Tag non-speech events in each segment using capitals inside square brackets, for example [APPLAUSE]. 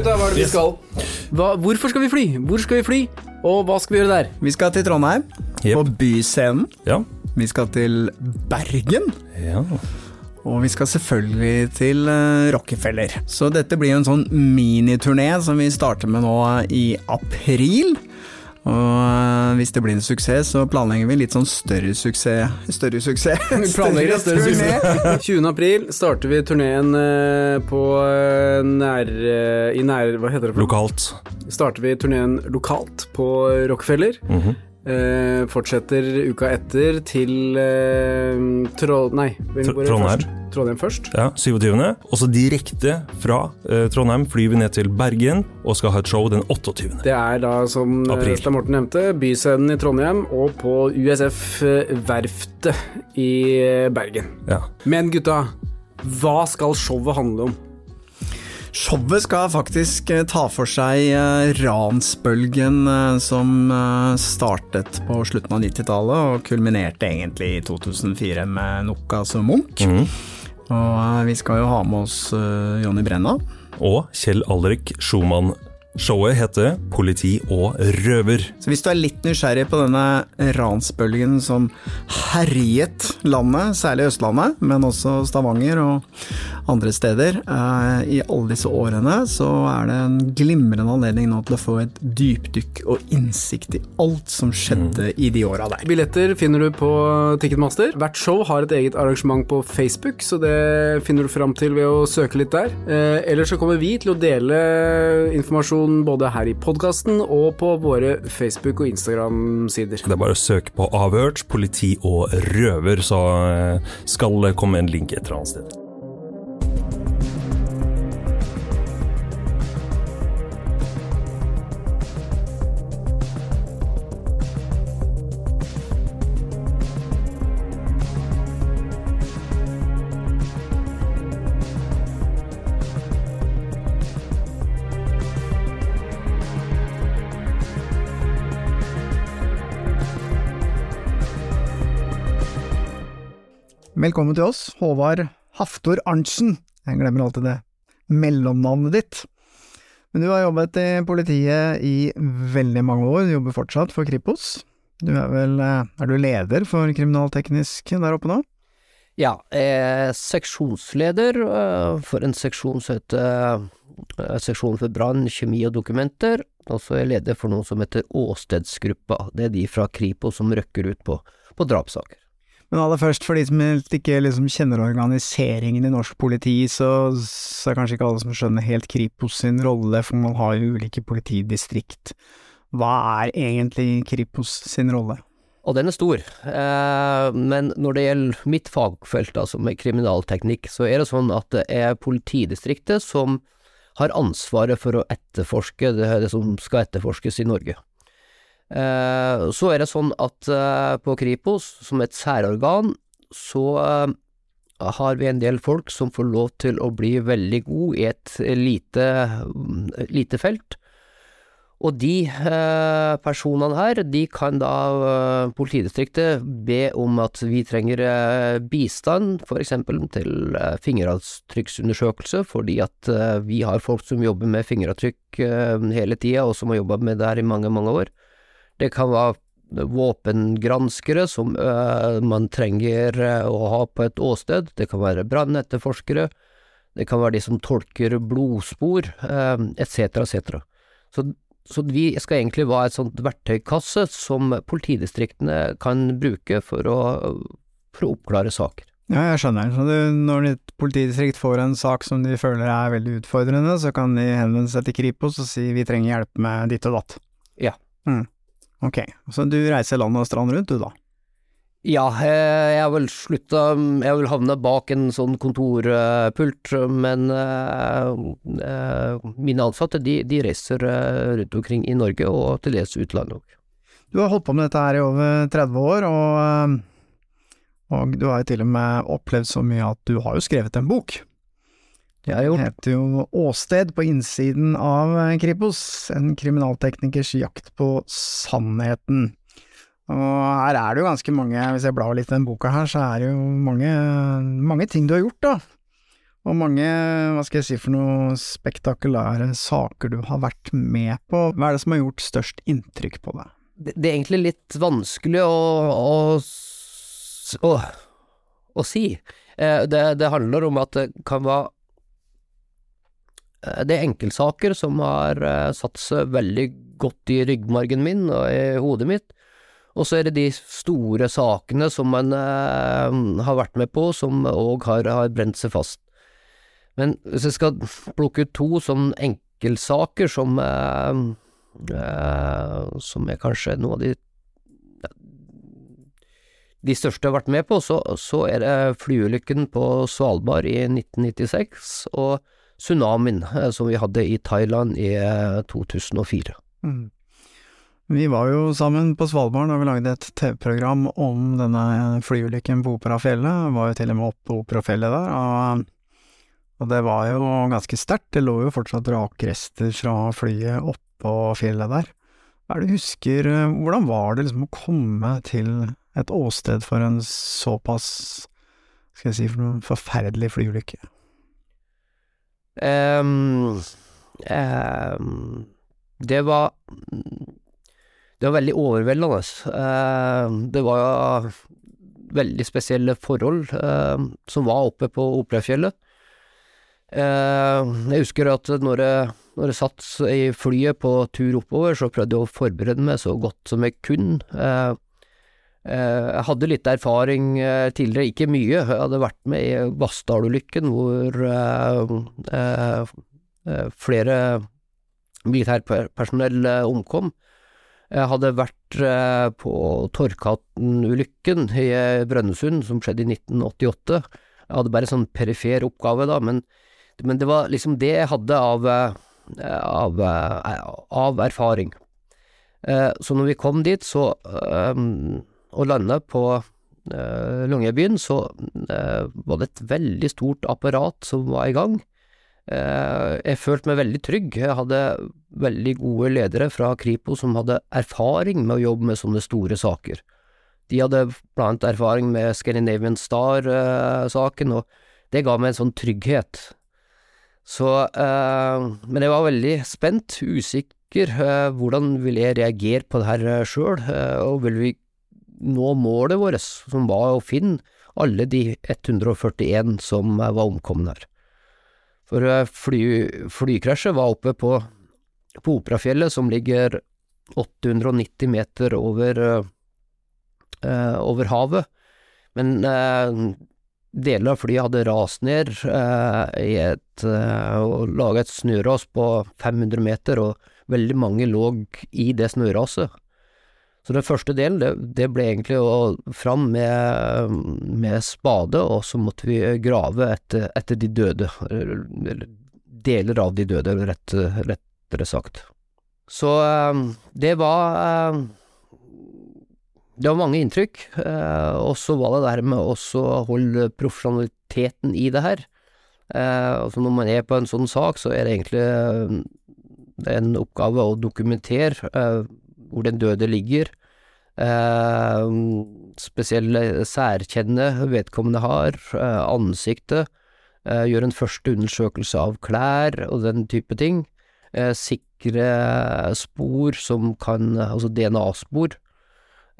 Gutta, hva er det vi skal? Hva, hvorfor skal vi fly? Hvor skal vi fly? Og hva skal vi gjøre der? Vi skal til Trondheim, Jep. på Byscenen. Ja. Vi skal til Bergen. ja. Og vi skal selvfølgelig til eh, Rockefeller. Så dette blir en sånn miniturné som vi starter med nå i april. Og eh, hvis det blir en suksess, så planlegger vi litt sånn større suksess Større suksess? [LAUGHS] Planlegger en større suksess. 20. [LAUGHS] april starter vi turneen eh, på eh, nær... I nær... Hva heter det? for? Lokalt. Starter vi turneen lokalt på Rockefeller. Mhm. Eh, fortsetter uka etter til eh, Tro... Nei, Trondheim. først? Trondheim først. Ja, 27. Og så direkte fra eh, Trondheim flyr vi ned til Bergen og skal ha et show den 28. Det er da, som eh, Stein Morten nevnte, Byscenen i Trondheim og på USF eh, Verftet i eh, Bergen. Ja. Men gutta, hva skal showet handle om? Showet skal faktisk eh, ta for seg eh, ransbølgen eh, som startet på slutten av 90-tallet og kulminerte egentlig i 2004 med Nokas og Munch. Mm. Og vi skal jo ha med oss Jonny Brenna. Og Kjell Alrik Schumann. Showet heter Politi og røver. Så hvis du er litt nysgjerrig på denne ransbølgen som herjet landet, særlig Østlandet, men også Stavanger og andre steder, eh, i alle disse årene, så er det en glimrende anledning nå til å få et dypdykk og innsikt i alt som skjedde i de åra der. Billetter finner du på Ticketmaster. Hvert show har et eget arrangement på Facebook, så det finner du fram til ved å søke litt der. Eh, ellers så kommer vi til å dele informasjon både her i podkasten og på våre Facebook- og Instagram-sider. Det er bare å søke på Avhørt, politi og røver, så eh, skal det komme en link et eller annet sted. Velkommen til oss, Håvard Haftor Arntzen. Jeg glemmer alltid det mellomnavnet ditt. Men du har jobbet i politiet i veldig mange år, du jobber fortsatt for Kripos. Du er vel eh, Er du leder for kriminalteknisk der oppe nå? Ja, er seksjonsleder eh, for en seksjon som heter eh, Seksjon for brann, kjemi og dokumenter, og så er jeg leder for noe som heter Åstedsgruppa. Det er de fra Kripos som røkker ut på, på drapssaker. Men aller først, for de som ikke liksom kjenner organiseringen i norsk politi, så, så er kanskje ikke alle som skjønner helt Kripos sin rolle, for man har jo ulike politidistrikt. Hva er egentlig Kripos sin rolle? Og den er stor, eh, men når det gjelder mitt fagfelt, altså med kriminalteknikk, så er det sånn at det er politidistriktet som har ansvaret for å etterforske det, det som skal etterforskes i Norge. Eh, så er det sånn at eh, på Kripos, som et særorgan, så eh, har vi en del folk som får lov til å bli veldig god i et lite, lite felt. Og de personene her, de kan da politidistriktet be om at vi trenger eh, bistand, eksempel til eh, fingeravtrykksundersøkelse, fordi at vi har folk som jobber med fingeravtrykk hele tida, og som har jobba med det her i mange, mange år. Det kan være våpengranskere som eh, man trenger eh, å ha på et åsted, det kan være brannetterforskere, det kan være de som tolker blodspor, eh, etc., etc. Så så vi skal egentlig være et sånt verktøykasse som politidistriktene kan bruke for å, for å oppklare saker. Ja, jeg skjønner. Så du, når et politidistrikt får en sak som de føler er veldig utfordrende, så kan de henvende seg til Kripos og si vi trenger hjelp med ditt og datt. Ja. Mm. Ok, så du reiser land og strand rundt du da? Ja, eh, jeg har vel slutta Jeg vil havne bak en sånn kontorpult, men eh, eh, mine ansatte de, de reiser eh, rundt omkring i Norge og til dels utlandet òg. Du har holdt på med dette her i over 30 år, og, eh, og du har jo til og med opplevd så mye at du har jo skrevet en bok. Det har jeg gjort. Heter jo Åsted på innsiden av eh, Kripos, en kriminalteknikers jakt på sannheten. Og her er det jo ganske mange, hvis jeg blar litt i den boka her, så er det jo mange, mange ting du har gjort, da. Og mange, hva skal jeg si for noe, spektakulære saker du har vært med på. Hva er det som har gjort størst inntrykk på deg? Det, det er egentlig litt vanskelig å, å, å, å si. Eh, Det, det handler om at det kan være Det er enkeltsaker som har eh, satt seg veldig godt i ryggmargen min og i hodet mitt. Og så er det de store sakene som man eh, har vært med på, som òg har, har brent seg fast. Men hvis jeg skal plukke ut to sånn enkeltsaker som eh, eh, Som er kanskje noe av de de største jeg har vært med på, så, så er det flyulykken på Svalbard i 1996 og tsunamien eh, som vi hadde i Thailand i eh, 2004. Mm. Vi var jo sammen på Svalbard da vi lagde et TV-program om denne flyulykken på Operafjellet. Vi var jo til og med oppe på Operafjellet der, og, og det var jo ganske sterkt. Det lå jo fortsatt rakrester fra flyet oppå fjellet der. Hva er det du husker, eh, hvordan var det liksom å komme til et åsted for en såpass, skal jeg si for forferdelig flyulykke? Ehm, um, det var Det var veldig overveldende. Uh, det var veldig spesielle forhold uh, som var oppe på Operafjellet. Uh, jeg husker at når jeg, når jeg satt i flyet på tur oppover, så prøvde jeg å forberede meg så godt som jeg kunne. Eh, jeg hadde litt erfaring eh, tidligere, ikke mye. Jeg hadde vært med i Vassdal-ulykken, hvor eh, flere militærpersonell omkom. Jeg hadde vært på Torkatten-ulykken i Brønnøysund, som skjedde i 1988. Jeg hadde bare sånn perifer oppgave da, men, men det var liksom det jeg hadde av, av, av erfaring. Så når vi kom dit, så eh, og landa på eh, Longyearbyen, så eh, var det et veldig stort apparat som var i gang. Eh, jeg følte meg veldig trygg. Jeg hadde veldig gode ledere fra Kripo som hadde erfaring med å jobbe med sånne store saker. De hadde blant annet erfaring med Scandinavian Star-saken, og det ga meg en sånn trygghet. Så eh, Men jeg var veldig spent, usikker. Eh, hvordan vil jeg reagere på det her sjøl, eh, og vil vi nå målet vårt, som var å finne alle de 141 som eh, var omkomne her. For eh, fly, flykrasjet var oppe på, på Operafjellet, som ligger 890 meter over, eh, over havet. Men eh, deler av flyet hadde rast ned eh, i et, eh, og laga et snøras på 500 meter, og veldig mange lå i det snøraset. Så den første delen, det, det ble egentlig å fram med, med spade, og så måtte vi grave etter, etter de døde, eller deler av de døde, rett, rettere sagt. Så eh, det var eh, Det var mange inntrykk, eh, og så var det her med å holde profesjonaliteten i det her. Altså når man er på en sånn sak, så er det egentlig en oppgave å dokumentere hvor den døde ligger. Eh, spesielle særkjenne vedkommende har, eh, ansiktet, eh, gjøre en første undersøkelse av klær og den type ting. Eh, sikre spor som kan, altså DNA-spor,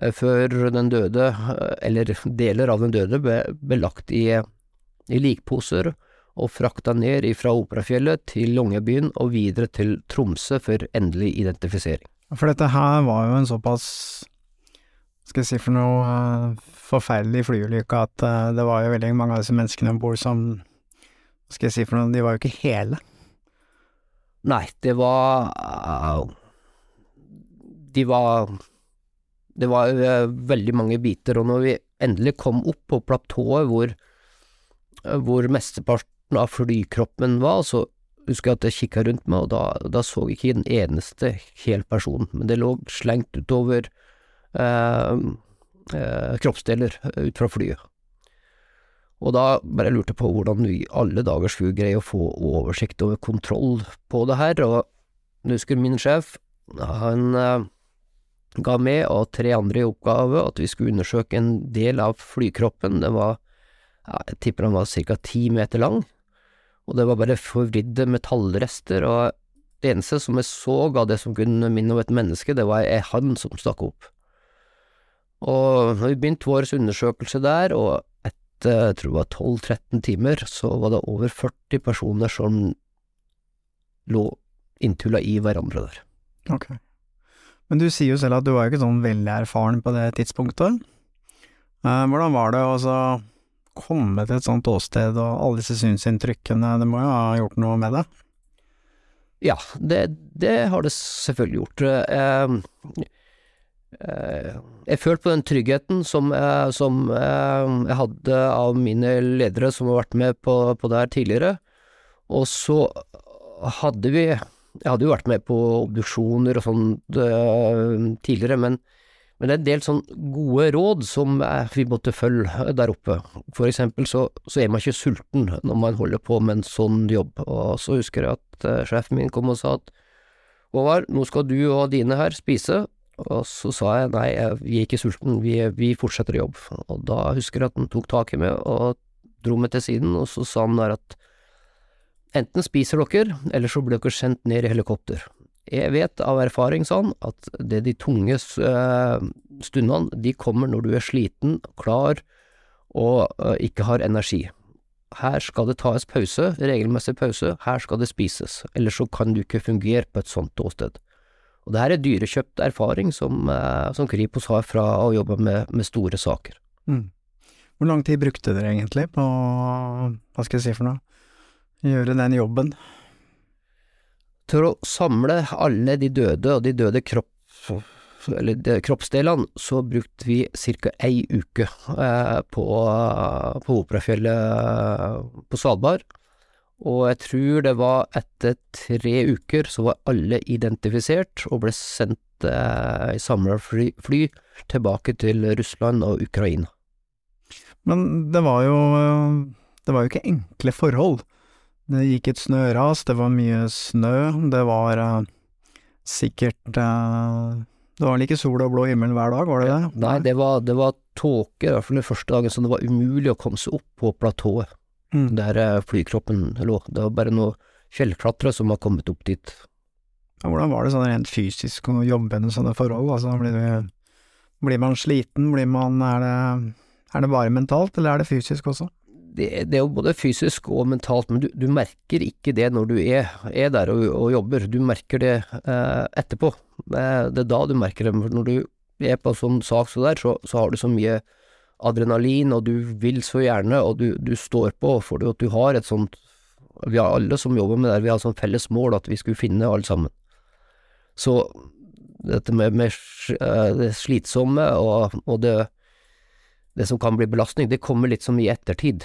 eh, før den døde, eh, eller [LAUGHS] deler av den døde, ble, ble lagt i, i likposer og frakta ned fra Operafjellet til Longyearbyen og videre til Tromsø for endelig identifisering. For dette her var jo en såpass, skal jeg si for noe, eh, forferdelig flyulykke at eh, det var jo veldig mange av disse menneskene om bord som, skal jeg si for noe, de var jo ikke hele. Nei, det var De var Det var uh, veldig mange biter, og når vi endelig kom opp på platået hvor, hvor mesteparten av flykroppen var, så husker at jeg kikka rundt meg, og da, da så jeg ikke en eneste hel person, men det lå slengt utover eh, eh, kroppsdeler ut fra flyet. Og da bare lurte jeg på hvordan vi i alle dager skulle greie å få oversikt over kontroll på det her, og jeg husker min sjef, han eh, ga meg og tre andre i oppgave at vi skulle undersøke en del av flykroppen, det var, jeg tipper han var ca. ti meter lang, og det var bare forvridde metallrester, og det eneste som jeg så av det som kunne minne om et menneske, det var ei hand som stakk opp. Og vi begynte vår undersøkelse der, og etter jeg tror det var 12-13 timer, så var det over 40 personer som lå inntulla i hverandre der. Ok. Men du sier jo selv at du var ikke sånn veldig erfaren på det tidspunktet. Eh, hvordan var det å komme til et sånt åsted og alle disse synsinntrykkene, det må jo ha gjort noe med det? Ja, det, det har det selvfølgelig gjort. Eh, eh, jeg følte på den tryggheten som, eh, som eh, jeg hadde av mine ledere som har vært med på, på det her tidligere, og så hadde vi Jeg hadde jo vært med på obduksjoner og sånt eh, tidligere, men men det er en del sånn gode råd som eh, vi måtte følge der oppe. For eksempel så, så er man ikke sulten når man holder på med en sånn jobb. Og så husker jeg at uh, sjefen min kom og sa at Håvard, nå skal du og dine her spise. Og så sa jeg nei, vi er ikke sulten, vi, vi fortsetter å jobbe. Og da husker jeg at han tok tak i meg og dro meg til siden, og så sa han der at enten spiser dere, eller så blir dere sendt ned i helikopter. Jeg vet av erfaring sånn at det er de tunge uh, stundene, de kommer når du er sliten, klar og uh, ikke har energi. Her skal det tas pause, regelmessig pause, her skal det spises, ellers så kan du ikke fungere på et sånt åsted. Og det her er dyrekjøpt erfaring som, uh, som Kripos har fra å jobbe med, med store saker. Mm. Hvor lang tid brukte dere egentlig på, hva skal jeg si for noe, gjøre den jobben? Til å samle alle de døde og de døde kropp, de kroppsdelene, så brukte vi ca. ei uke eh, på, på Operafjellet på Svalbard. Og jeg tror det var etter tre uker så var alle identifisert og ble sendt eh, i samla fly, fly tilbake til Russland og Ukraina. Men det var jo Det var jo ikke enkle forhold. Det gikk et snøras, det var mye snø, det var uh, sikkert uh, Det var vel ikke sol og blå himmel hver dag, var det det? Nei, det var, det var tåke, i hvert fall den første dagen, så det var umulig å komme seg opp på platået mm. der uh, flykroppen lå. Det var bare noen fjellklatrere som har kommet opp dit. Ja, hvordan var det sånn rent fysisk å jobbe under sånne forhold? Altså, blir, du, blir man sliten, blir man er det, er det bare mentalt, eller er det fysisk også? Det, det, er jo både fysisk og mentalt, men du, du merker ikke det når du er, er der og, og, jobber, du merker det eh, etterpå. Eh, det er da du merker det. Når du er på en sånn sak så der, så, så, har du så mye adrenalin, og du vil så gjerne, og du, du står på fordi at du har et sånt Vi har alle som jobber med det, vi har sånn felles mål at vi skulle finne alle sammen. Så dette med, med eh, det slitsomme og, og det det som kan bli belastning, det kommer litt som i ettertid.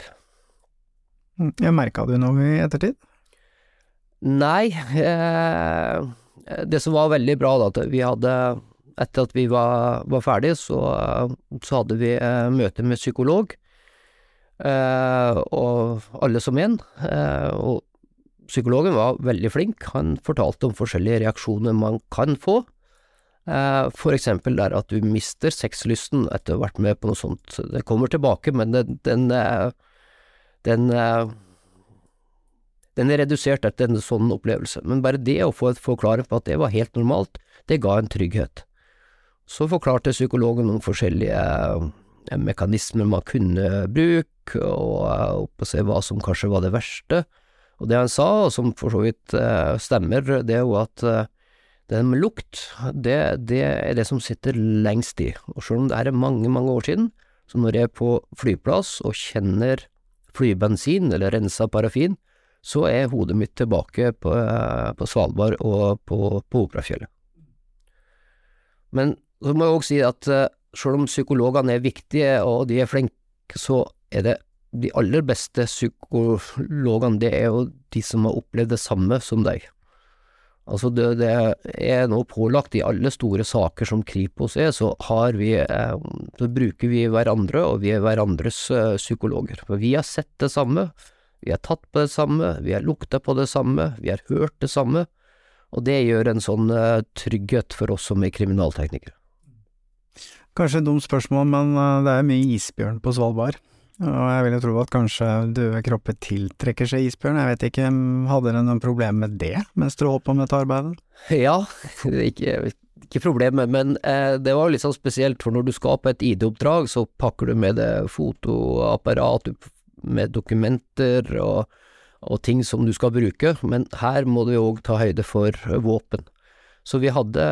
Mm, merka du noe i ettertid? Nei, eh, det som var veldig bra da, at vi hadde etter at vi var, var ferdige, så, så, hadde vi eh, møte med psykolog, eh, og alle som en. Eh, og psykologen var veldig flink, han fortalte om forskjellige reaksjoner man kan få. Eh, for eksempel der at du mister sexlysten etter å ha vært med på noe sånt. Det kommer tilbake, men den, den, eh, den, eh, den er redusert etter en sånn opplevelse. Men bare det å få et forklaring på at det var helt normalt, det ga en trygghet. Så forklarte psykologen noen forskjellige mekanismer man kunne bruke, og, og se hva som kanskje var det verste. Og det han sa, og som for så vidt stemmer, det er jo at det med lukt, det, det, er det som sitter lengst i, og selv om det er mange, mange år siden, så når jeg er på flyplass og kjenner flybensin eller rensa parafin, så er hodet mitt tilbake på, på Svalbard og på, på Operafjellet. Men så må jeg òg si at uh, selv om psykologene er viktige og de er flinke, så er det de aller beste psykologene, det er jo de som har opplevd det samme som deg. Altså det, det er nå pålagt i alle store saker som Kripos er, så vi, eh, så bruker vi hverandre, og vi er hverandres eh, psykologer. For vi har sett det samme, vi har tatt på det samme, vi har lukta på det samme, vi har hørt det samme, og det gjør en sånn eh, trygghet for oss som er kriminalteknikere. Kanskje et dumt spørsmål, men det er mye isbjørn på Svalbard. Og jeg vil jo tro at kanskje døde kropper tiltrekker seg isbjørn. Jeg vet ikke, hadde dere noen problemer med det mens dere holdt på med dette arbeidet? Ja, ikke, ikke problemet, men eh, det var litt sånn spesielt, for når du skaper et ID-oppdrag, så pakker du med deg fotoapparat med dokumenter og, og, ting som du skal bruke, men her må du jo òg ta høyde for våpen. Så vi hadde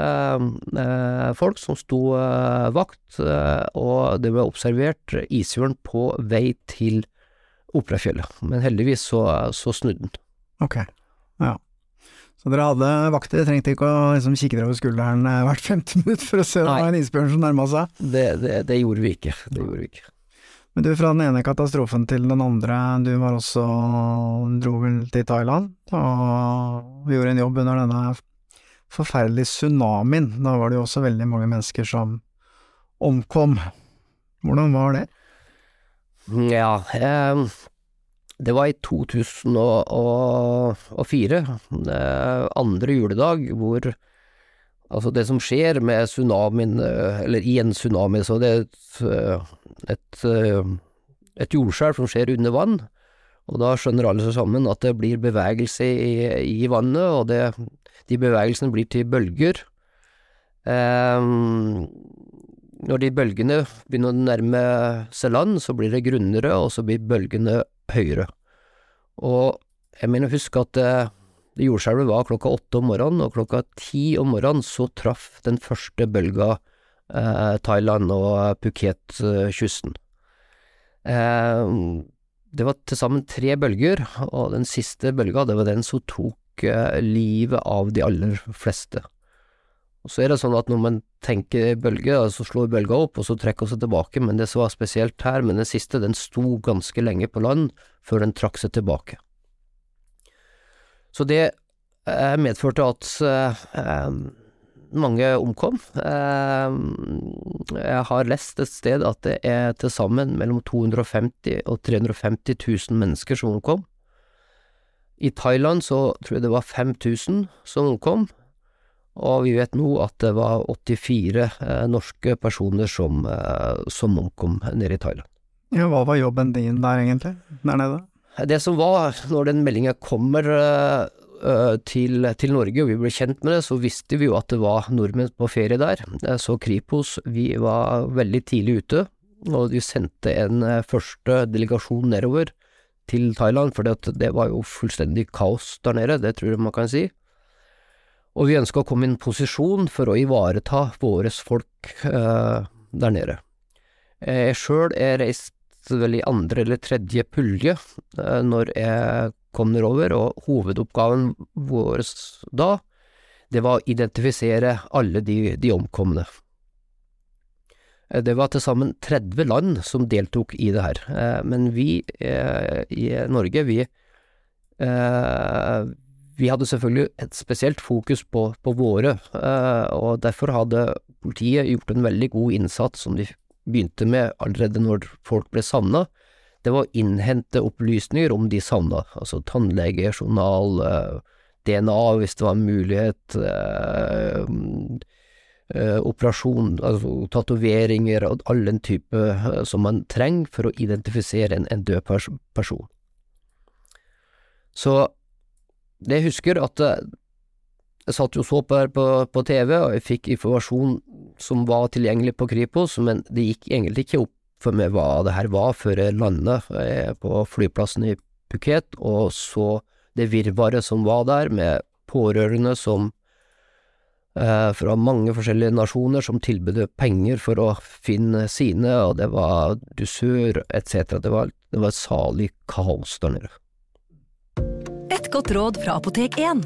eh, folk som sto eh, vakt, eh, og det ble observert isbjørn på vei til Operafjellet, men heldigvis så, så snudde den. Ok, ja. Så dere hadde vakter, dere trengte ikke å liksom, kikke dere over skulderen eh, hvert femte minutt for å se om det var en isbjørn som nærma seg? Det, det, det, gjorde vi ikke, det gjorde vi ikke. Men du, fra den ene katastrofen til den andre, du var også, dro vel til Thailand, og gjorde en jobb under denne forferdelige tsunamien. Da var det jo også veldig mange mennesker som omkom. Hvordan var det? Ja, eh, det var i 2004, eh, andre juledag, hvor altså det som skjer med tsunamien, eh, eller i en tsunami, så det er et, eh, et, eh, et jordskjelv som skjer under vann. Og da skjønner alle seg sammen at det blir bevegelse i, i vannet, og det de bevegelsene blir til bølger. Um, når de bølgene begynner å nærme seg land, så blir det grunnere, og så blir bølgene høyere. Og jeg mener å huske at det jordskjelvet var klokka åtte om morgenen, og klokka ti om morgenen så traff den første bølga eh, Thailand og Phuket-kysten. Eh, det var til sammen tre bølger, og den siste bølga, det var den som tok livet av de aller fleste. Og så er det sånn at når man tenker bølge, så slår bølga opp, og så trekker seg tilbake, men det som var spesielt her, men den siste, den sto ganske lenge på land før den trakk seg tilbake. Så det eh, medførte at eh, mange omkom. Eh, jeg har lest et sted at det er til sammen mellom 250 og 350 000 mennesker som omkom. I Thailand så tror jeg det var 5000 som omkom, og vi vet nå at det var 84 eh, norske personer som, eh, som omkom nede i Thailand. Ja, hva var jobben din der egentlig, der nede? Det som var, når den meldinga kommer til, til, Norge og vi ble kjent med det, så visste vi jo at det var nordmenn på ferie der. Så Kripos, vi var veldig tidlig ute, og vi sendte en første delegasjon nedover til Thailand, for det var jo fullstendig kaos der nede, det tror jeg man kan si. Og vi ønska å komme i en posisjon for å ivareta våre folk eh, der nede. Jeg sjøl reist vel i andre eller tredje pulje eh, når jeg kom nedover, og hovedoppgaven vår da, det var å identifisere alle de, de omkomne. Eh, det var til sammen 30 land som deltok i det her, eh, men vi i Norge, vi, vi hadde selvfølgelig et spesielt fokus på, på våre, og derfor hadde politiet gjort en veldig god innsats som de begynte med allerede når folk ble savna. Det var å innhente opplysninger om de savna, altså tannlege, journal, DNA hvis det var en mulighet, eh, operasjon, altså tatoveringer og all den type eh, som man trenger for å identifisere en, en død person. Så jeg husker at eh, jeg satt jo så på her på, på, TV, og jeg fikk informasjon som var tilgjengelig på Kripos, men det gikk egentlig ikke opp for meg hva det her var før jeg landet eh, på flyplassen i Phuket, og så det virvaret som var der, med pårørende som Eh, fra mange forskjellige nasjoner som tilbød penger for å finne sine, og det var dusør etc. Det var, det var salig kaos der nede. Et godt råd fra Apotek 1.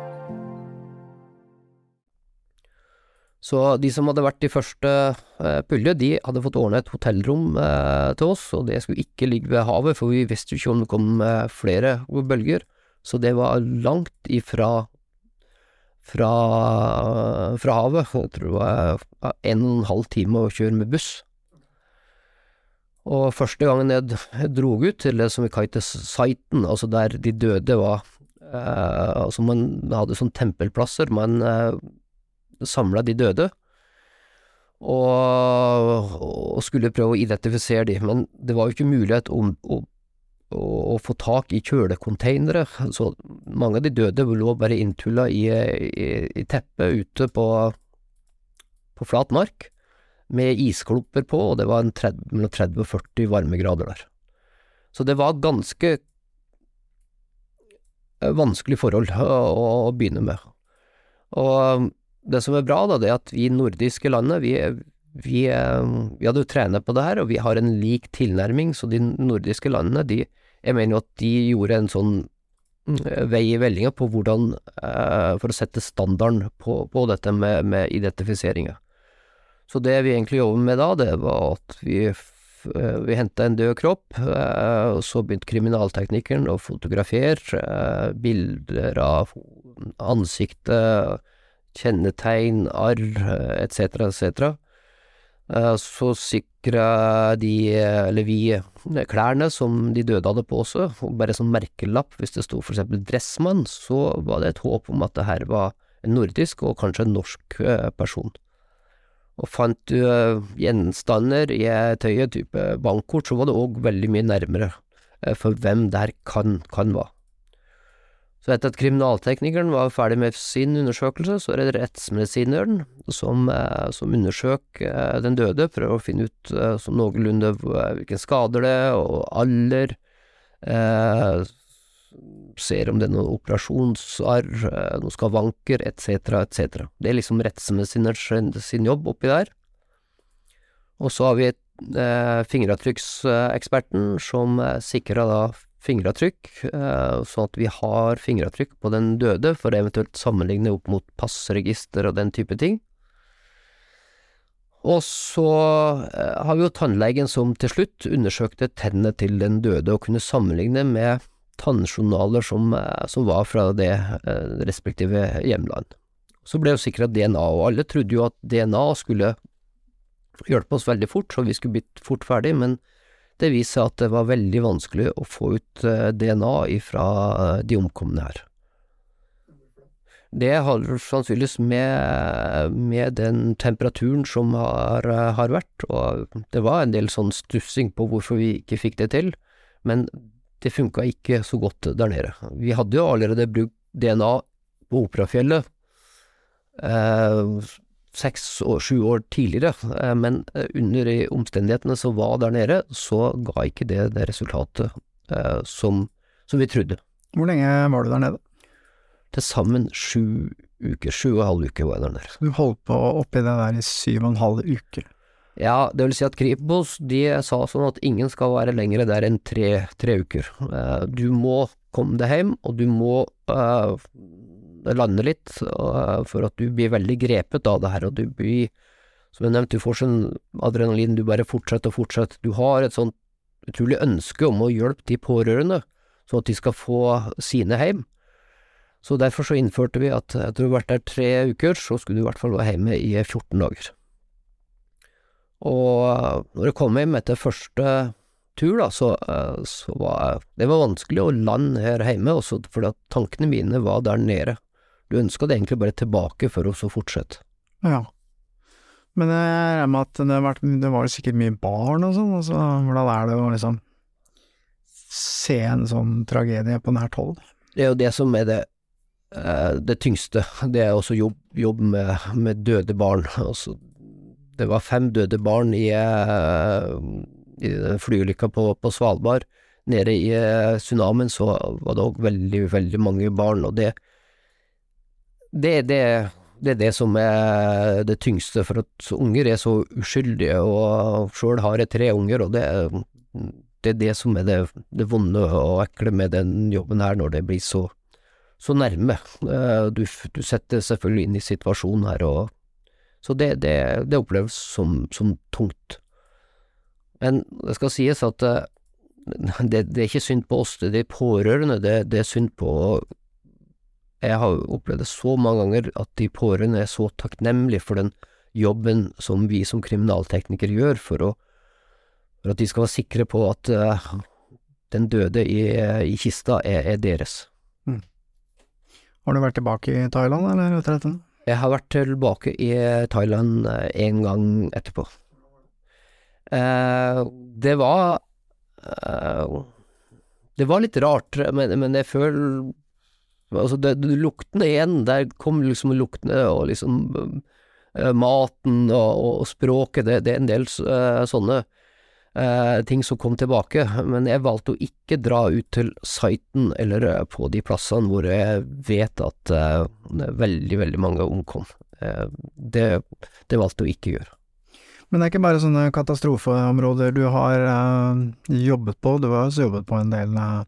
Så de som hadde vært i første eh, pulje, de hadde fått ordnet et hotellrom eh, til oss, og det skulle ikke ligge ved havet, for vi visste jo ikke om det kom eh, flere bølger. Så det var langt ifra fra, fra havet. Jeg tror det var en og en halv time å kjøre med buss. Og første gangen jeg dro ut til det som vi kalte Siten, altså der de døde var eh, Altså man hadde sånn tempelplasser, man eh, samla de døde, og, og skulle prøve å identifisere de, men det var jo ikke mulighet om, å, å, å få tak i kjølekonteinere, så mange av de døde lå bare inntulla i, i, i teppet ute på, på flat mark, med isklumper på, og det var en 30, mellom 30 og 40 varmegrader der. Så det var ganske eh, vanskelig forhold å, å begynne med. Og det som er bra, da, det er at vi nordiske landene, vi, vi, eh, vi hadde jo trent på det her, og vi har en lik tilnærming, så de nordiske landene, de, jeg mener jo at de gjorde en sånn mm, vei i vellinga på hvordan, eh, for å sette standarden på, på dette med, med identifiseringa. Så det vi egentlig jobbet med da, det var at vi, eh, vi henta en død kropp, eh, og så begynte kriminalteknikeren å fotografere eh, bilder av ansiktet, kjennetegn, arr, etc., etc. Så sikra de, eller vi, eh, klærne som de døde hadde på seg, og bare som merkelapp, hvis det sto for eksempel Dressmann, så var det et håp om at det her var en nordisk og kanskje en norsk eh, person. Og fant du eh, gjenstander i et tøye, type bankkort, så var det òg veldig mye nærmere for hvem det her kan, kan være. Så etter at kriminalteknikeren var ferdig med sin undersøkelse, så er det rettsmedisineren som, eh, som undersøker eh, den døde, prøver å finne ut eh, som noenlunde hvilken skader det er, og alder, eh, ser om det er noen operasjonsarr, noen skavanker, etc., etc. Det er liksom rettsmedisineren sin, jobb oppi der. Og så har vi eh, fingeravtrykkseksperten som sikrer da fingeravtrykk, eh, sånn at vi har fingeravtrykk på den døde for å eventuelt sammenligne opp mot passregister og den type ting. Og så eh, har vi jo tannlegen som til slutt undersøkte tennene til den døde og kunne sammenligne med tannjournaler som, eh, som var fra det respektive hjemland. Så ble jo sikra DNA, og alle trodde jo at DNA skulle hjelpe oss veldig fort, så vi skulle blitt fort ferdig, men det viste seg at det var veldig vanskelig å få ut eh, DNA ifra eh, de omkomne her. Det har sannsynligvis med, med den temperaturen som har, eh, har vært, og det var en del sånn stussing på hvorfor vi ikke fikk det til, men det funka ikke så godt der nede. Vi hadde jo allerede brukt DNA på Operafjellet eh, seks og sju år tidligere, eh, men eh, under de omstendighetene som var der nede, så ga ikke det det resultatet eh, som, som vi trodde. Hvor lenge var du der nede? Til sammen sju uker, sju og en halv uke var jeg der nede. Du holdt på oppi det der i syv og en halv uke. Ja, det vil si at Kripos de sa sånn at ingen skal være lengre der enn tre, tre uker. Du må komme deg hjem, og du må eh, lande litt, eh, for at du blir veldig grepet av det her, og du blir, som jeg nevnte, du får sånn adrenalin, du bare fortsetter og fortsetter. Du har et sånt utrolig ønske om å hjelpe de pårørende, sånn at de skal få sine hjem. Så derfor så innførte vi at etter å har vært der tre uker, så skulle du i hvert fall være hjemme i 14 dager. Og når jeg kom hjem etter første tur, da, så, eh, så var det var vanskelig å lande her hjemme, også fordi at tankene mine var der nede. Du ønska det egentlig bare tilbake for å så fortsette. Ja. Men jeg regner med at det, vært, det var sikkert mye barn og sånn, altså hvordan er det å liksom se en sånn tragedie på nært hold? Det er jo det som er det, eh, det tyngste. Det er også jobb, jobb med, med døde barn. Altså, det var fem døde barn i, eh, i flyulykka på, på Svalbard. Nede i eh, tsunamien så var det òg veldig, veldig mange barn, og det det, det, det er det som er det tyngste, for at unger er så uskyldige, og sjøl har jeg tre unger, og det, det er det som er det, det vonde og ekle med den jobben her, når det blir så, så nærme. Eh, Du, du setter selvfølgelig inn i situasjonen her, og så det, oppleves som, som tungt. Men det skal sies at eh, [LAUGHS] det, det er ikke synd på oss, det er de pårørende, det, det er synd på Jeg har opplevd det så mange ganger at de pårørende er så takknemlige for den jobben som vi som kriminalteknikere gjør for, å, for at de skal være sikre på at uh, den døde i, i kista er, er deres. Har du vært tilbake i Thailand, eller etter dette? Jeg har vært tilbake i Thailand eh, en gang etterpå. Uh, det var uh, Det var litt rart, men, men jeg føler Altså, det, det luktene igjen, der kom liksom luktene og liksom uh, maten og, og språket, det, det er en del uh, sånne uh, ting som kom tilbake, men jeg valgte å ikke dra ut til siten eller eh, på de plassene hvor jeg vet at eh, veldig, veldig mange omkom. Eh, det, det valgte å ikke gjøre. Men det er ikke bare sånne katastrofeområder du har eh, jobbet på, du har også jobbet på en del eh,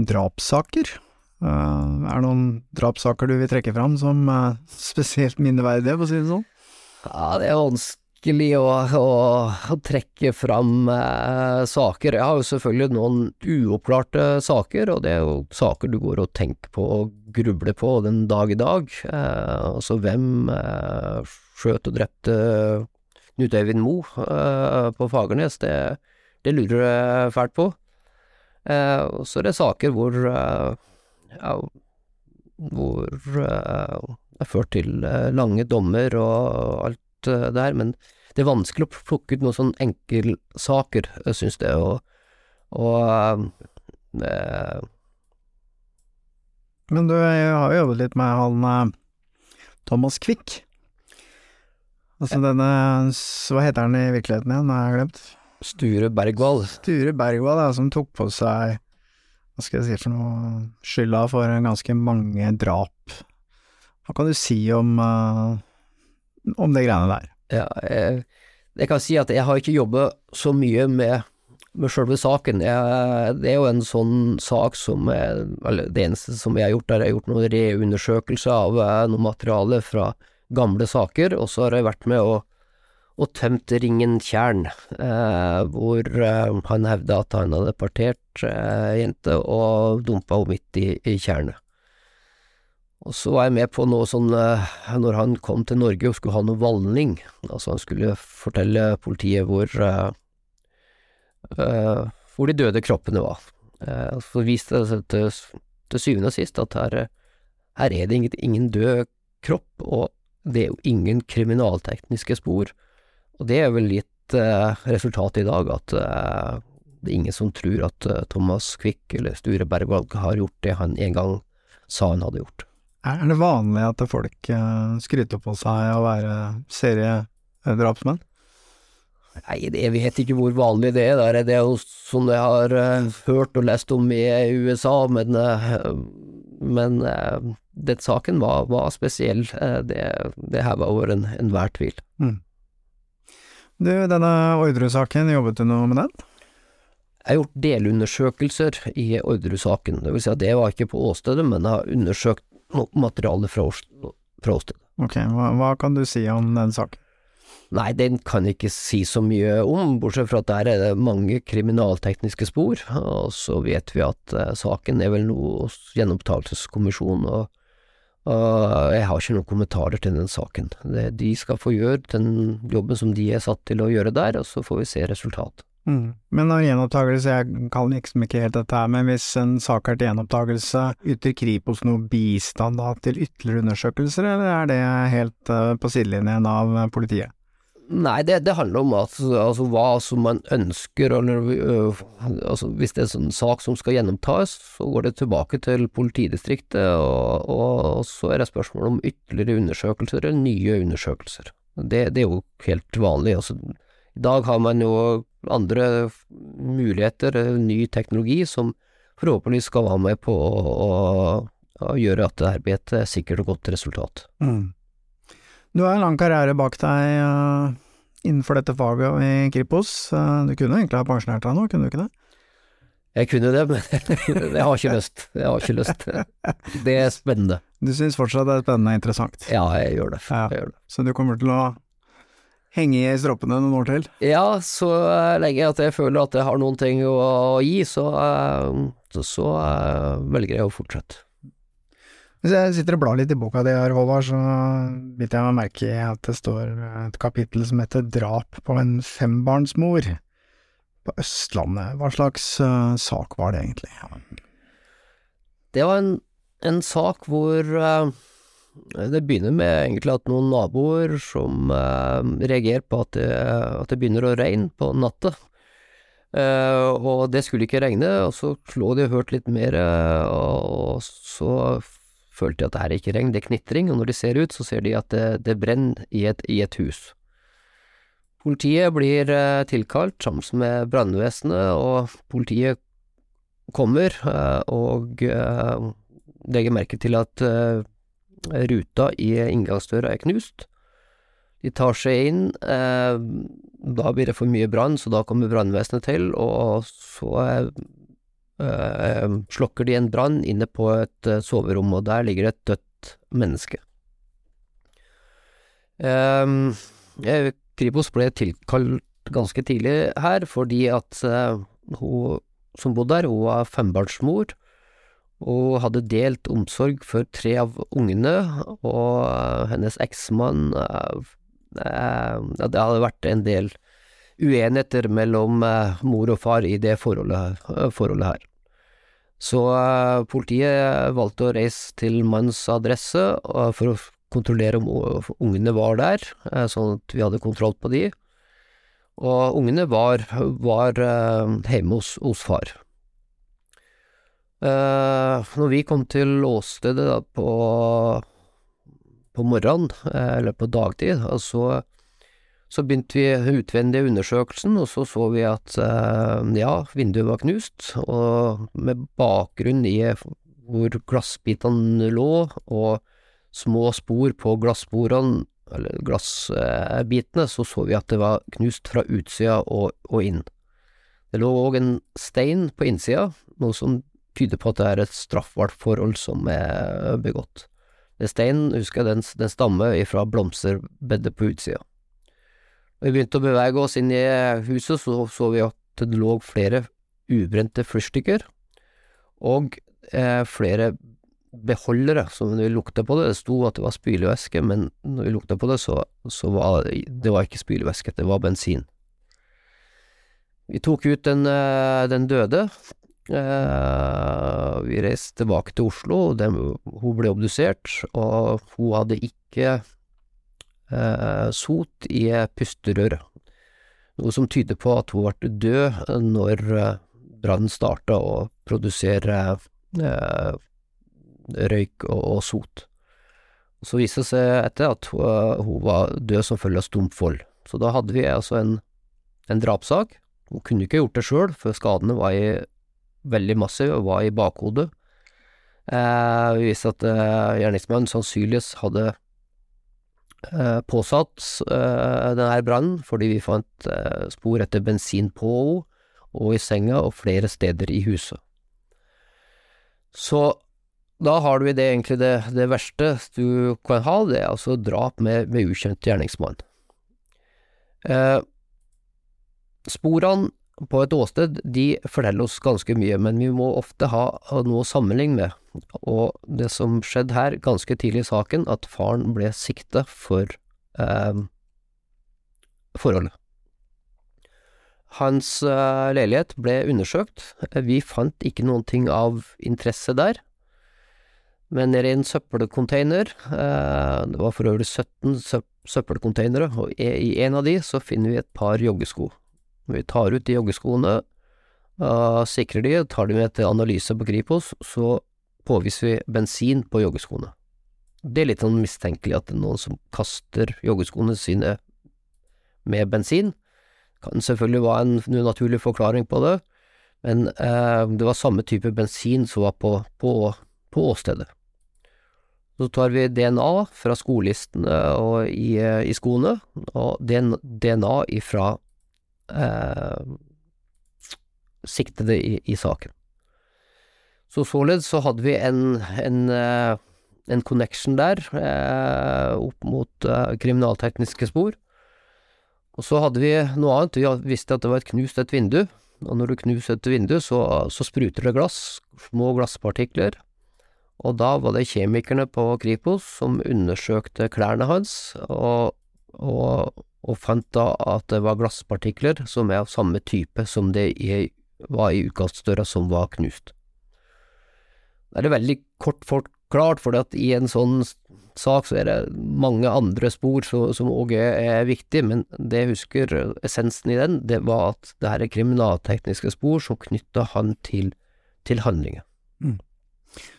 drapssaker. Eh, er det noen drapssaker du vil trekke fram som eh, spesielt minneverdige, for å si det sånn? Ja, det er vanskelig å, å, å trekke fram eh, saker. Jeg har jo selvfølgelig noen uoppklarte saker, og det er jo saker du går og tenker på og grubler på den dag i dag. Eh, altså hvem eh, skjøt og drepte Knut Øyvind Moe eh, på Fagernes, det, det lurer jeg fælt på. Eh, og så er det saker hvor ja, hvor eh, det er ført til eh, lange dommer og alt eh, det her, men det er vanskelig å plukke ut noen sånne enkeltsaker, jeg syns det, og, og eh, Men du jeg har jo jobbet litt med han Thomas Quick. Altså denne Hva heter han i virkeligheten igjen, nå har jeg glemt. Sture Bergwall Sture Bergwall, ja, som tok på seg Hva skal jeg si for noe skylda for ganske mange drap. Hva kan du si om, uh, om det greiene der? Ja, jeg, jeg kan si at jeg har ikke jobbet så mye med, med selve saken. Jeg, det er jo en sånn sak som jeg, det eneste som jeg har gjort, er jeg har gjort noen reundersøkelser av eh, noe materiale fra gamle saker, og så har jeg vært med og, og tømt ringen Tjern, eh, hvor eh, han hevda at han hadde partert eh, jente og dumpa henne midt i, i tjernet. Og så var jeg med på noe sånn eh, når han kom til Norge og skulle ha noe valning, altså han skulle fortelle politiet hvor eh, eh, hvor de døde kroppene var. Så viste det seg til, til syvende og sist at her, her er det ingen død kropp, og det er jo ingen kriminaltekniske spor. Og det er vel litt eh, resultatet i dag, at eh, det er ingen som tror at eh, Thomas Quick eller Sture Bergvalg har gjort det han en gang sa han hadde gjort. Er det vanlig at folk eh, skryter på seg å være seriedrapsmenn? Nei, det, jeg vet ikke hvor vanlig det er. Der. Det er jo sånn jeg har eh, hørt og lest om i USA, men, eh, men eh, den saken var, var spesiell. Eh, det, det her var over en- tvil. tvil. Du, denne Orderud-saken, jobbet du noe med den? Jeg har gjort delundersøkelser i Orderud-saken. Det vil si at det var ikke på åstedet, men jeg har undersøkt noe materiale fra, åstedet. Ok, hva, hva kan du si om den saken? Nei, den kan jeg ikke si så mye om, bortsett fra at der er det mange kriminaltekniske spor, og så vet vi at eh, saken er vel noe hos gjenopptakelseskommisjonen, og, og jeg har ikke noen kommentarer til den saken. De skal få gjøre den jobben som de er satt til å gjøre der, og så får vi se resultat. Mm. Men når gjenopptakelse, jeg kan liksom ikke helt dette her, men hvis en sak er til gjenopptakelse, yter Kripos noe bistand da til ytterligere undersøkelser, eller er det helt eh, på sidelinjen av eh, politiet? Nei, det, det handler om at, altså, hva som man ønsker, eller øh, altså, hvis det er en sånn sak som skal gjennomtas, så går det tilbake til politidistriktet, og, og, så er det spørsmål om ytterligere undersøkelser eller nye undersøkelser. Det, det er jo helt vanlig. Altså, I dag har man jo andre muligheter, ny teknologi, som forhåpentligvis skal være med på å, å, å gjøre at det her blir et sikkert og godt resultat. Mm. Du har en lang karriere bak deg uh, innenfor dette faget i Kripos. Uh, du kunne egentlig ha pensjonert deg nå, kunne du ikke det? Jeg kunne det, men [LAUGHS] jeg har ikke lyst. Jeg har ikke lyst. Det er spennende. Du syns fortsatt det er spennende og interessant? Ja, jeg gjør det. Ja. Jeg gjør det. Så du kommer til å henge i stroppene noen år til? Ja, så lenge at jeg føler at jeg har noen ting å, å gi, så, så, så velger jeg å fortsette. Hvis jeg sitter og blar litt i boka di her, Håvard, så biter jeg meg merke i at det står et kapittel som heter Drap på en fembarnsmor på Østlandet. Hva slags uh, sak var det egentlig? Det var en, en sak hvor uh, det begynner med egentlig at noen naboer som uh, reagerer på at det, at det, begynner å regne på natta. og det skulle ikke regne, og så lå de og hørte litt mer, og så følte de at det her er ikke regn, det er knitring, og når de ser ut, så ser de at det, det brenner i et, i et, hus. Politiet blir eh, tilkalt sammen med brannvesenet, og politiet kommer eh, og eh, legger merke til at ruta i inngangsdøra er knust. De tar seg inn, da blir det for mye brann, så da kommer brannvesenet til, og så slokker de en brann inne på et uh, soverom, og der ligger det et dødt menneske. Uh, Kripos ble tilkalt ganske tidlig her, fordi at hun som bodde der, hun var fembarnsmor, og hadde delt omsorg for tre av ungene, og hennes eksmann Det hadde vært en del uenigheter mellom uh, mor og far i det forholdet, uh, forholdet her. Så uh, politiet valgte å reise til mannens adresse for å kontrollere om ungene var der, sånn at vi hadde kontroll på de. Og ungene var, var hjemme hos, hos far. når vi kom til åstedet da, på, på morgenen, eller på dagtid, så så begynte vi utvendige undersøkelsen, og så så vi at ja, vinduet var knust, og med bakgrunn i hvor glassbitene lå, og små spor på glassporene, eller glassbitene, så så vi at det var knust fra utsida og, og inn. Det lå òg en stein på innsida, noe som tyder på at det er et straffbart forhold som er begått. Den steinen, husker jeg, den, den stammer fra blomsterbedet på utsida. Vi begynte å bevege oss inn i huset, så så vi at det lå flere ubrente fyrstikker, og eh, flere beholdere, så når vi lukta på det, det sto at det var spylevæske, men når vi lukta på det, så, så var det var ikke spylevæske, det var bensin. Vi tok ut den, eh, den døde. Eh, vi reiste tilbake til Oslo, den, hun ble obdusert, og hun hadde ikke sot i pusterøret, noe som tyder på at hun ble død når eh, brannen starta å produsere eh, røyk og, sot. Så viste det seg etter at hun, var død som følge av stumpfold. Så da hadde vi altså en, en drapssak. Hun kunne ikke gjort det sjøl, for skadene var i, veldig massive og var i bakhodet. Eh, vi viste at eh, gjerningsmannen sannsynligvis hadde eh, påsatt eh, denne brannen, fordi vi fant eh, spor etter bensin på henne, og i senga og flere steder i huset. Så da har du det egentlig det, det verste du kan ha, det er altså drap med, med ukjent gjerningsmann. Eh, sporene på et åsted de forteller oss ganske mye, men vi må ofte ha noe å sammenligne med, og det som skjedde her ganske tidlig i saken, at faren ble sikta for eh, forholdet. Hans eh, leilighet ble undersøkt, vi fant ikke noen ting av interesse der, men nede i en søppelcontainer, eh, det var for øvrig 17 søppelcontainere, og i en av de så finner vi et par joggesko. Vi tar ut de joggeskoene, uh, sikrer de, tar de med til analyse på Kripos, så påviser vi bensin på joggeskoene. det er litt sånn mistenkelig at det er noen som kaster joggeskoene sine med bensin. Kan selvfølgelig være en naturlig forklaring på det, men eh, det var samme type bensin som var på, på, på åstedet. Så tar vi DNA fra skolistene og i, i skoene, og DNA ifra eh, siktede i, i, saken. Så således så hadde vi en, en, eh, en connection der eh, opp mot eh, kriminaltekniske spor. Og så hadde vi noe annet, vi visste at det var et knust et vindu, og når du knuser et vindu, så, så spruter det glass, små glasspartikler, og da var det kjemikerne på Kripos som undersøkte klærne hans, og, og, og fant da at det var glasspartikler som er av samme type som det var i utkastdøra som var knust. Det er veldig kort forklart, for i en sånn sak så er det mange andre spor som òg er, viktige, viktig, men det jeg husker essensen i den, det var at det her er kriminaltekniske spor som knytta han til, til handlingen. Mm.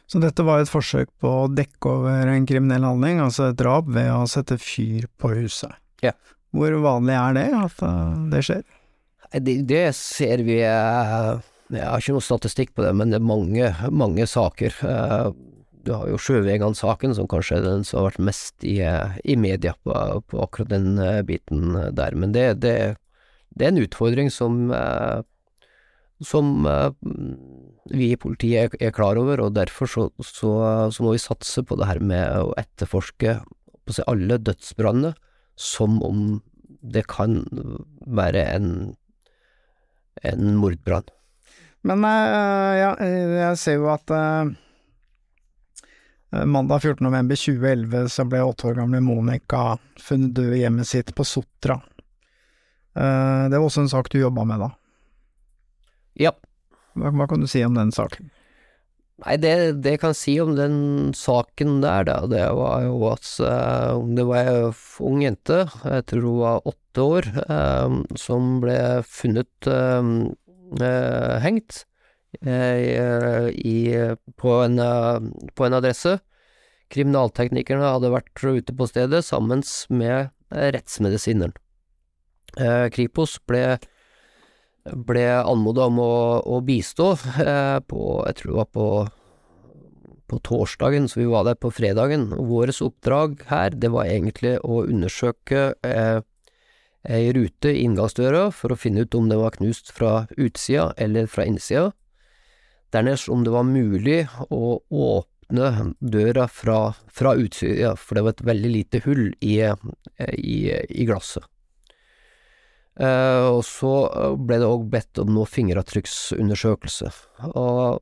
Så dette var et forsøk på å dekke over en kriminell handling, altså et drap, ved å sette fyr på huset. Ja. Hvor vanlig er det at uh, det skjer? Det, det ser vi uh, Jeg har ikke noe statistikk på det, men det er mange, mange saker. Uh, du har jo Sjøvegan-saken, som kanskje er den som har vært mest i, i media på, på, akkurat den biten der. Men det, det, det er en utfordring som som vi i politiet er, klar over, og derfor så, så, så, må vi satse på det her med å etterforske på seg alle dødsbrannene som om det kan være en, en mordbrann. Men uh, ja, jeg ser jo at uh, mandag 14. november 2011 så ble åtte år gamle Monica funnet død i hjemmet sitt på Sotra. det var også en sak du jobba med da? Ja. Hva, hva, kan du si om den saken? Nei, det, det jeg kan si om den saken der, da, det var jo at det var ei ung jente, jeg tror hun var åtte år, som ble funnet hengt i, på, en, på en adresse. Kriminalteknikerne hadde vært ute på stedet sammen med rettsmedisineren. Kripos ble ble anmoda om å, å bistå eh, på Jeg tror det var på, på torsdagen, så vi var der på fredagen. Vårt oppdrag her, det var egentlig å undersøke eh, ei rute i inngangsdøra for å finne ut om det var knust fra utsida eller fra innsida. Dernest om det var mulig å åpne døra fra, fra utsida, for det var et veldig lite hull i, i, i glasset. Uh, og så eh, ble det òg bedt om noe fingeravtrykksundersøkelse, og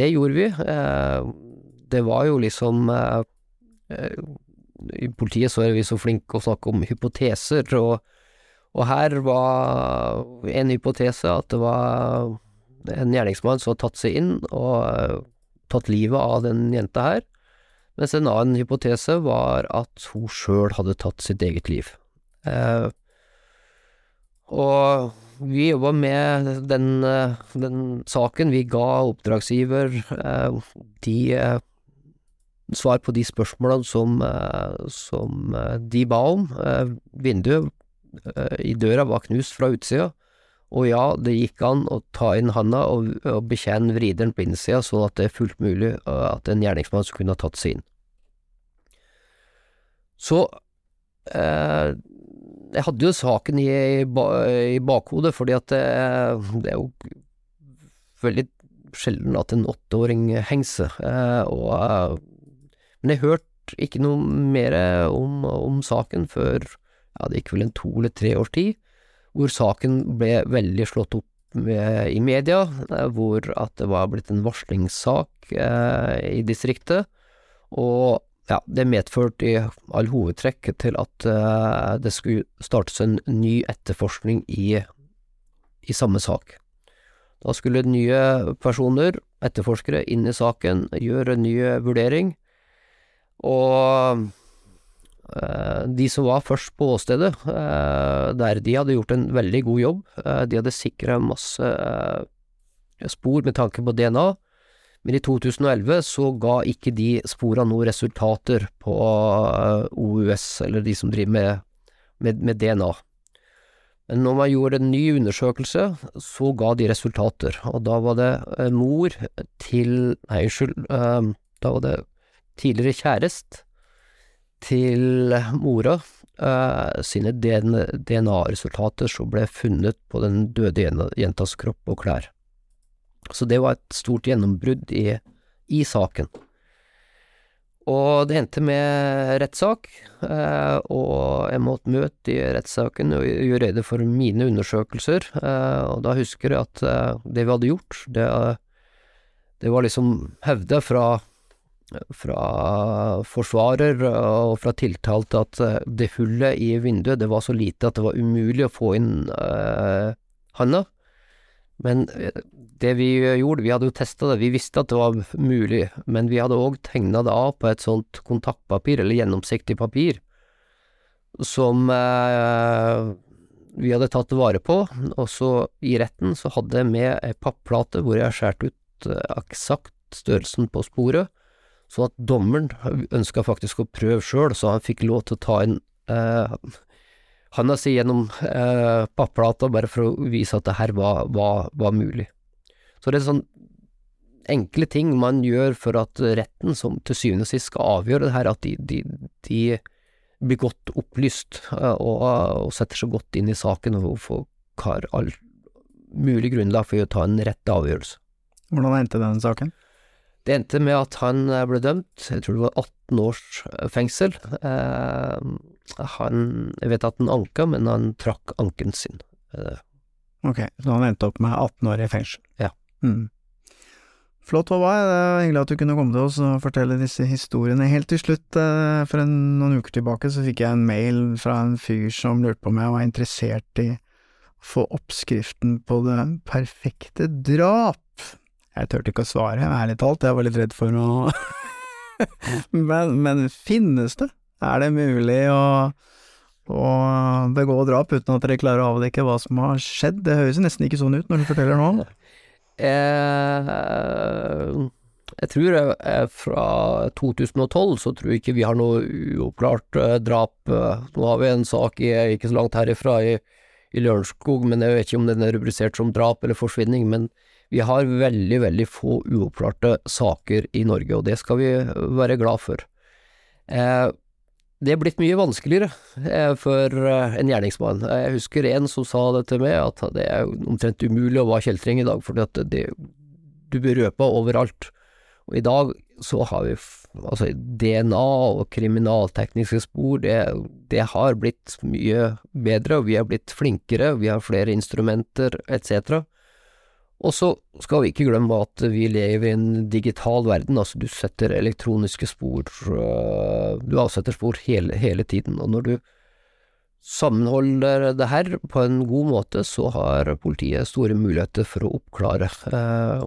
det gjorde vi. Uh, det var jo liksom uh, I politiet så er vi så flinke å snakke om hypoteser, og, og, her var en hypotese at det var en gjerningsmann som hadde tatt seg inn og tatt livet av den jenta her, mens en annen hypotese var at hun sjøl hadde tatt sitt eget liv. Eh, og vi jobba med den, eh, den, saken. Vi ga oppdragsgiver eh, de eh, svar på de spørsmålene som, som de ba om. Vinduet i døra var knust fra utsida, og ja, det gikk an å ta inn handa og, og betjene vrideren på innsida, sånn at det er fullt mulig at en gjerningsmann skulle kunne ha tatt seg inn. Så eh, jeg hadde jo saken i, i bakhodet, fordi at det, det, er jo veldig sjelden at en åtteåring henger seg, eh, og eh, Men jeg hørte ikke noe mer om, om, saken før ja, det gikk vel en to eller tre års tid, hvor saken ble veldig slått opp med, i media, eh, hvor at det var blitt en varslingssak eh, i distriktet, og ja, det medførte i all hovedtrekk til at eh, det skulle startes en ny etterforskning i, i samme sak. Da skulle nye personer, etterforskere, inn i saken, gjøre en ny vurdering, og de som var først på åstedet, uh, der de hadde gjort en veldig god jobb, de hadde sikra masse spor med tanke på DNA, Men i 2011 så ga ikke de spora noen resultater på eh, OUS, eller de som driver med, med, med DNA. Men når man gjorde en ny undersøkelse, så ga de resultater, og da var det eh, mor til Nei, unnskyld, eh, da var det tidligere kjærest til mora uh, sine DNA-resultater som ble funnet på den døde jentas kropp og klær. Så det var et stort gjennombrudd i, i saken. Og det endte med rettssak, eh, og jeg måtte møte i rettssaken og gjøre rede for mine undersøkelser, eh, og da husker jeg at eh, det vi hadde gjort, det, det var liksom hevda fra fra forsvarer og fra tiltalte at eh, det hullet i vinduet det var så lite at det var umulig å få inn uh, handa. Men eh, det vi gjorde, vi hadde jo testa det, vi visste at det var mulig, men vi hadde òg tegna det av på et sånt kontaktpapir, eller gjennomsiktig papir, som uh, vi hadde tatt vare på, og så i retten så hadde jeg med ei papplate hvor jeg skjærte ut uh, eksakt størrelsen på sporet, så at dommeren ønska faktisk å prøve sjøl, så han fikk lov til å ta en eh, handa si gjennom eh, papplata bare for å vise at det her var, var, var mulig. Så det er sånn enkle ting man gjør for at retten, som til syvende og sist skal avgjøre det her, at de, de, de blir godt opplyst eh, og, og setter seg godt inn i saken og får har all mulig grunnlag for å ta en rett avgjørelse. Hvordan endte den saken? Det endte med at han eh, ble dømt, jeg tror det var 18 års eh, fengsel. Eh, han, jeg vet at han anka, men han trakk anken sin. Ok, så han endte opp med 18 år i fengsel. Ja. Mm. Flott, Håvard. Det er hyggelig at du kunne komme til oss og fortelle disse historiene. Helt til slutt, for en, noen uker tilbake, så fikk jeg en mail fra en fyr som lurte på om jeg var interessert i å få oppskriften på det perfekte drap. Jeg turte ikke å svare, ærlig talt, jeg var litt redd for å [LAUGHS] men, men finnes det? Er det mulig å å begå drap uten at dere klarer å avdekke hva som har skjedd. Det høres nesten ikke sånn ut når du forteller nå. eh, jeg tror fra 2012 så tror jeg ikke vi har noe uoppklart eh, drap. Eh, Nå har vi en sak i, ikke så langt herifra, i, i Lørenskog, men jeg vet ikke om den er rubrisert som drap eller forsvinning. Men vi har veldig, veldig få uoppklarte saker i Norge, og det skal vi være glad for. Eh, det er blitt mye vanskeligere eh, for eh, en gjerningsmann. Jeg husker en som sa det til meg, at det er omtrent umulig å være kjeltring i dag, det, du blir røpa overalt. Og i dag så har vi altså DNA og kriminaltekniske spor, det, det har blitt mye bedre, og vi har blitt flinkere, vi har flere instrumenter etc. Og så skal vi ikke glemme at vi lever i en digital verden, altså du setter elektroniske spor, øh, du avsetter spor hele, hele tiden, og når du sammenholder det her på en god måte, så har politiet store muligheter for å oppklare eh,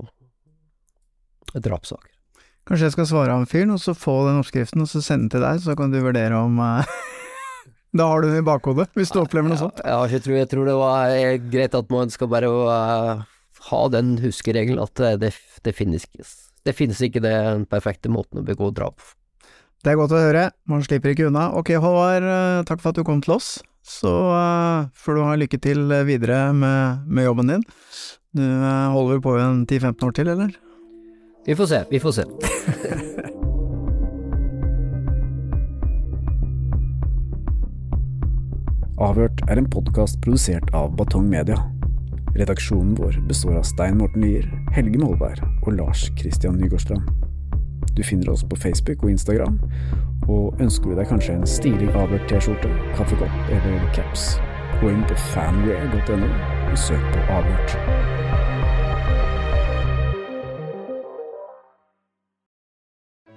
drapssaker. Kanskje jeg skal svare han fyren, og så få den oppskriften, og så sende den til deg, så kan du vurdere om eh, [LAUGHS] Da har du den i bakhodet, hvis du opplever noe sånt. Ja, jeg tror, jeg tror det var eh, greit at man skal bare eh, ha den huskeregelen at eh, det, det, finnes det finnes ikke den perfekte måten å begå drap på. Det er godt å høre, man slipper ikke unna. Ok, Håvard, eh, takk for at du kom til oss. Så uh, får du ha lykke til videre med, med jobben din. Du uh, holder vel på i en 10-15 år til, eller? Vi får se, vi får se. [LAUGHS] Avhørt er en podkast produsert av Batong Media. Redaksjonen vår består av Stein Morten Lier, Helge Molvær og Lars Christian Nygårdstrand. Du finner oss på Facebook og Instagram, og ønsker du deg kanskje en stilig Avhørt-T-skjorte, kaffekopp eller caps, gå inn på fanwear.no og søk på Avhørt.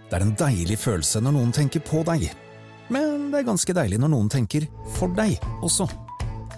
Det er en deilig følelse når noen tenker på deg. Men det er ganske deilig når noen tenker for deg også.